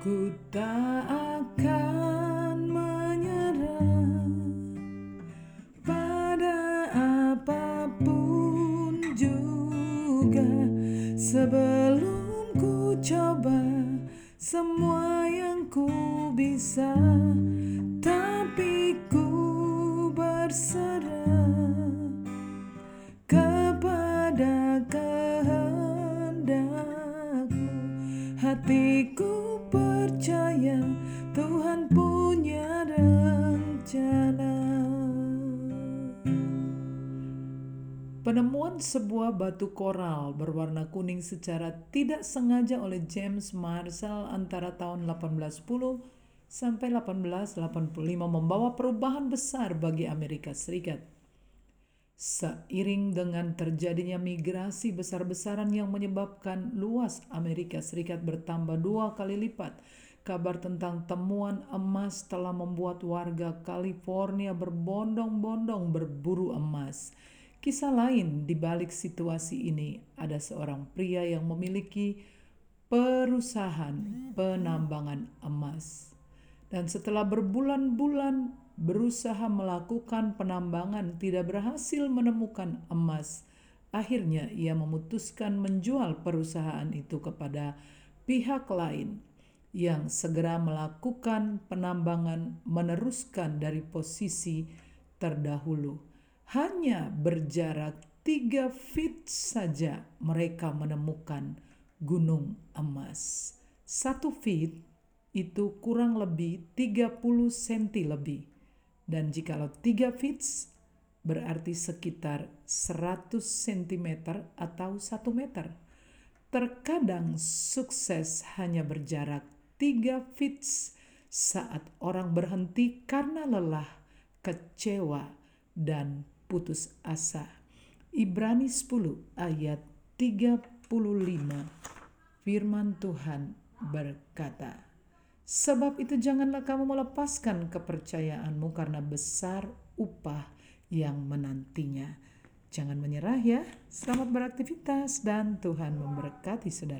Ku tak akan menyerah pada apa pun juga sebelum ku coba semua yang ku bisa, tapi ku berserah kepada kehendakmu. Hatiku Penemuan sebuah batu koral berwarna kuning secara tidak sengaja oleh James Marshall antara tahun 1810 sampai 1885 membawa perubahan besar bagi Amerika Serikat. Seiring dengan terjadinya migrasi besar-besaran yang menyebabkan luas Amerika Serikat bertambah dua kali lipat, kabar tentang temuan emas telah membuat warga California berbondong-bondong berburu emas. Kisah lain di balik situasi ini ada seorang pria yang memiliki perusahaan penambangan emas. Dan setelah berbulan-bulan berusaha melakukan penambangan tidak berhasil menemukan emas. Akhirnya ia memutuskan menjual perusahaan itu kepada pihak lain yang segera melakukan penambangan meneruskan dari posisi terdahulu. Hanya berjarak tiga feet saja mereka menemukan gunung emas. Satu feet itu kurang lebih 30 cm lebih dan jikalau 3 feet berarti sekitar 100 cm atau 1 meter. Terkadang sukses hanya berjarak 3 feet saat orang berhenti karena lelah, kecewa, dan putus asa. Ibrani 10 ayat 35 firman Tuhan berkata, Sebab itu janganlah kamu melepaskan kepercayaanmu karena besar upah yang menantinya. Jangan menyerah ya. Selamat beraktivitas dan Tuhan memberkati saudara.